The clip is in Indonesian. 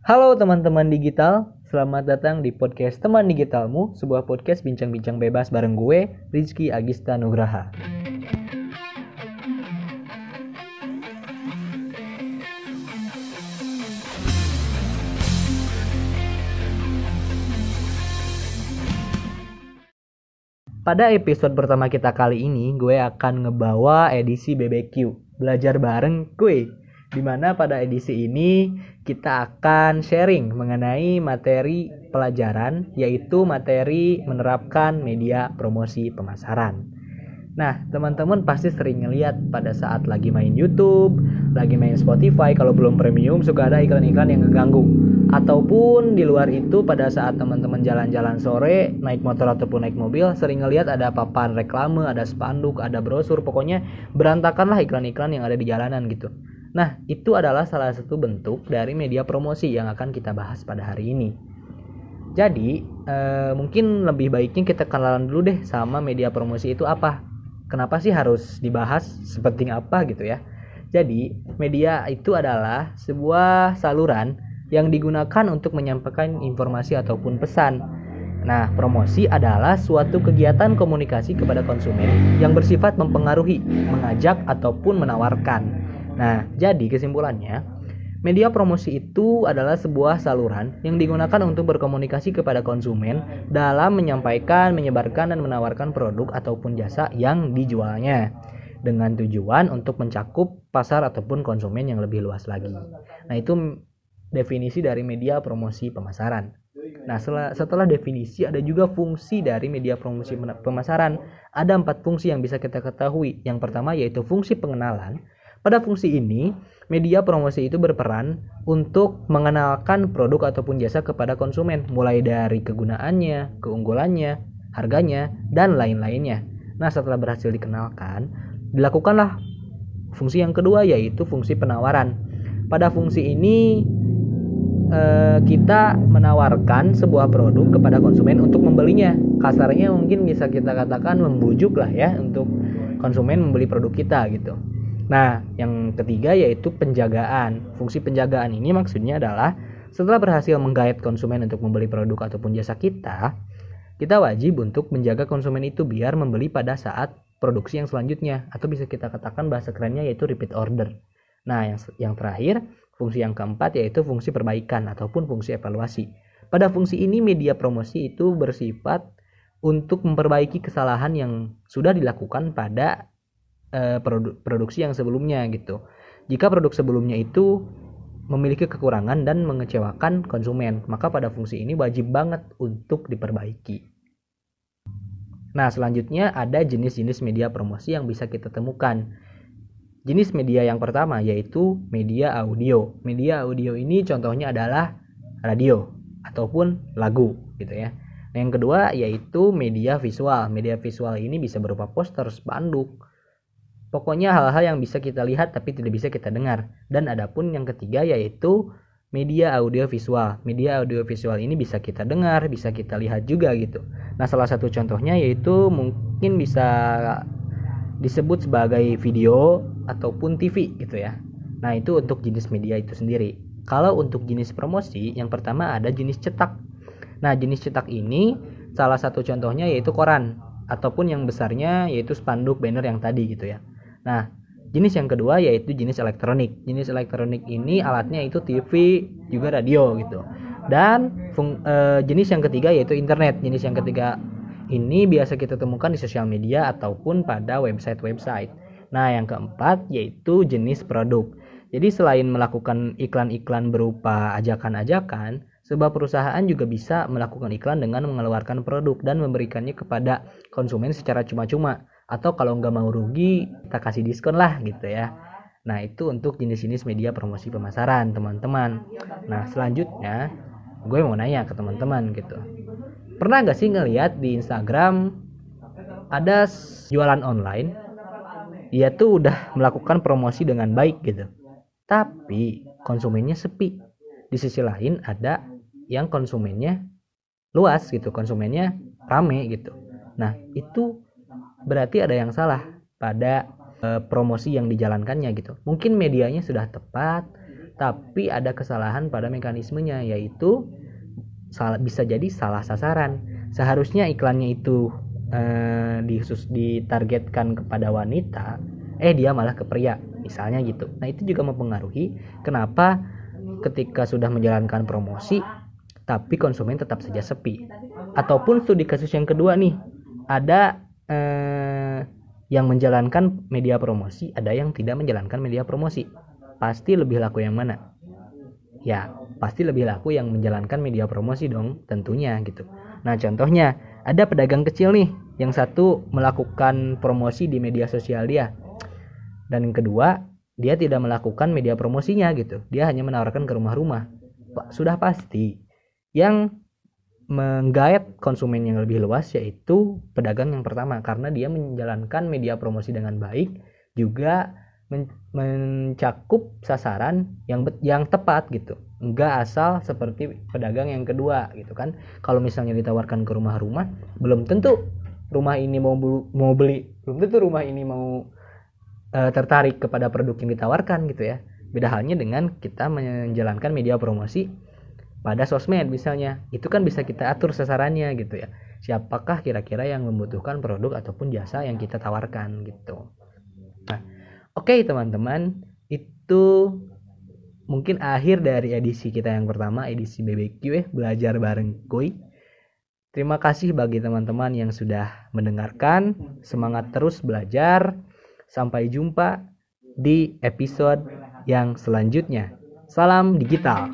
Halo teman-teman digital, selamat datang di podcast Teman Digitalmu, sebuah podcast bincang-bincang bebas bareng gue, Rizky Agista Nugraha. Pada episode pertama kita kali ini, gue akan ngebawa edisi BBQ, belajar bareng gue. Di mana pada edisi ini kita akan sharing mengenai materi pelajaran, yaitu materi menerapkan media promosi pemasaran. Nah, teman-teman pasti sering ngeliat pada saat lagi main YouTube, lagi main Spotify, kalau belum premium suka ada iklan-iklan yang ngeganggu. Ataupun di luar itu pada saat teman-teman jalan-jalan sore, naik motor ataupun naik mobil, sering ngeliat ada papan reklame, ada spanduk, ada brosur, pokoknya berantakanlah iklan-iklan yang ada di jalanan gitu. Nah, itu adalah salah satu bentuk dari media promosi yang akan kita bahas pada hari ini. Jadi, eh, mungkin lebih baiknya kita kenalan dulu deh sama media promosi itu apa kenapa sih harus dibahas sepenting apa gitu ya jadi media itu adalah sebuah saluran yang digunakan untuk menyampaikan informasi ataupun pesan Nah, promosi adalah suatu kegiatan komunikasi kepada konsumen yang bersifat mempengaruhi, mengajak, ataupun menawarkan. Nah, jadi kesimpulannya, Media promosi itu adalah sebuah saluran yang digunakan untuk berkomunikasi kepada konsumen dalam menyampaikan, menyebarkan, dan menawarkan produk ataupun jasa yang dijualnya dengan tujuan untuk mencakup pasar ataupun konsumen yang lebih luas lagi. Nah, itu definisi dari media promosi pemasaran. Nah, setelah, setelah definisi ada juga fungsi dari media promosi pemasaran. Ada empat fungsi yang bisa kita ketahui. Yang pertama yaitu fungsi pengenalan. Pada fungsi ini, media promosi itu berperan untuk mengenalkan produk ataupun jasa kepada konsumen, mulai dari kegunaannya, keunggulannya, harganya, dan lain-lainnya. Nah, setelah berhasil dikenalkan, dilakukanlah fungsi yang kedua yaitu fungsi penawaran. Pada fungsi ini eh, kita menawarkan sebuah produk kepada konsumen untuk membelinya. Kasarnya mungkin bisa kita katakan membujuk lah ya untuk konsumen membeli produk kita gitu. Nah, yang ketiga yaitu penjagaan. Fungsi penjagaan ini maksudnya adalah setelah berhasil menggait konsumen untuk membeli produk ataupun jasa kita, kita wajib untuk menjaga konsumen itu biar membeli pada saat produksi yang selanjutnya atau bisa kita katakan bahasa kerennya yaitu repeat order. Nah, yang yang terakhir, fungsi yang keempat yaitu fungsi perbaikan ataupun fungsi evaluasi. Pada fungsi ini media promosi itu bersifat untuk memperbaiki kesalahan yang sudah dilakukan pada uh, produ produksi yang sebelumnya gitu. Jika produk sebelumnya itu memiliki kekurangan dan mengecewakan konsumen, maka pada fungsi ini wajib banget untuk diperbaiki. Nah, selanjutnya ada jenis-jenis media promosi yang bisa kita temukan. Jenis media yang pertama yaitu media audio. Media audio ini contohnya adalah radio ataupun lagu gitu ya. Nah, yang kedua yaitu media visual. Media visual ini bisa berupa poster, spanduk, Pokoknya hal-hal yang bisa kita lihat tapi tidak bisa kita dengar. Dan adapun yang ketiga yaitu media audio visual. Media audio visual ini bisa kita dengar, bisa kita lihat juga gitu. Nah, salah satu contohnya yaitu mungkin bisa disebut sebagai video ataupun TV gitu ya. Nah, itu untuk jenis media itu sendiri. Kalau untuk jenis promosi, yang pertama ada jenis cetak. Nah, jenis cetak ini salah satu contohnya yaitu koran ataupun yang besarnya yaitu spanduk banner yang tadi gitu ya. Nah, jenis yang kedua yaitu jenis elektronik. Jenis elektronik ini alatnya itu TV juga radio gitu. Dan fung, e, jenis yang ketiga yaitu internet. Jenis yang ketiga ini biasa kita temukan di sosial media ataupun pada website-website. Nah, yang keempat yaitu jenis produk. Jadi selain melakukan iklan-iklan berupa ajakan-ajakan, sebuah perusahaan juga bisa melakukan iklan dengan mengeluarkan produk dan memberikannya kepada konsumen secara cuma-cuma atau kalau nggak mau rugi kita kasih diskon lah gitu ya. Nah itu untuk jenis-jenis media promosi pemasaran teman-teman. Nah selanjutnya gue mau nanya ke teman-teman gitu. Pernah nggak sih ngeliat di Instagram ada jualan online dia tuh udah melakukan promosi dengan baik gitu. Tapi konsumennya sepi. Di sisi lain ada yang konsumennya luas gitu konsumennya rame gitu. Nah itu berarti ada yang salah pada e, promosi yang dijalankannya gitu. Mungkin medianya sudah tepat, tapi ada kesalahan pada mekanismenya yaitu salah bisa jadi salah sasaran. Seharusnya iklannya itu disus ditargetkan kepada wanita eh dia malah ke pria misalnya gitu. Nah itu juga mempengaruhi kenapa ketika sudah menjalankan promosi tapi konsumen tetap saja sepi. Ataupun studi kasus yang kedua nih ada eh, yang menjalankan media promosi ada yang tidak menjalankan media promosi pasti lebih laku yang mana? Ya, pasti lebih laku yang menjalankan media promosi dong, tentunya gitu. Nah, contohnya ada pedagang kecil nih, yang satu melakukan promosi di media sosial dia. Dan yang kedua, dia tidak melakukan media promosinya gitu. Dia hanya menawarkan ke rumah-rumah. Sudah pasti yang menggait konsumen yang lebih luas yaitu pedagang yang pertama. Karena dia menjalankan media promosi dengan baik juga men mencakup sasaran yang yang tepat gitu. Enggak asal seperti pedagang yang kedua gitu kan. Kalau misalnya ditawarkan ke rumah-rumah belum tentu rumah ini mau mau beli belum tentu rumah ini mau uh, tertarik kepada produk yang ditawarkan gitu ya. Beda halnya dengan kita menjalankan media promosi pada sosmed misalnya itu kan bisa kita atur sasarannya gitu ya siapakah kira-kira yang membutuhkan produk ataupun jasa yang kita tawarkan gitu nah Oke teman-teman, itu mungkin akhir dari edisi kita yang pertama, edisi BBQ ya, belajar bareng Koi. Terima kasih bagi teman-teman yang sudah mendengarkan. Semangat terus belajar. Sampai jumpa di episode yang selanjutnya. Salam digital.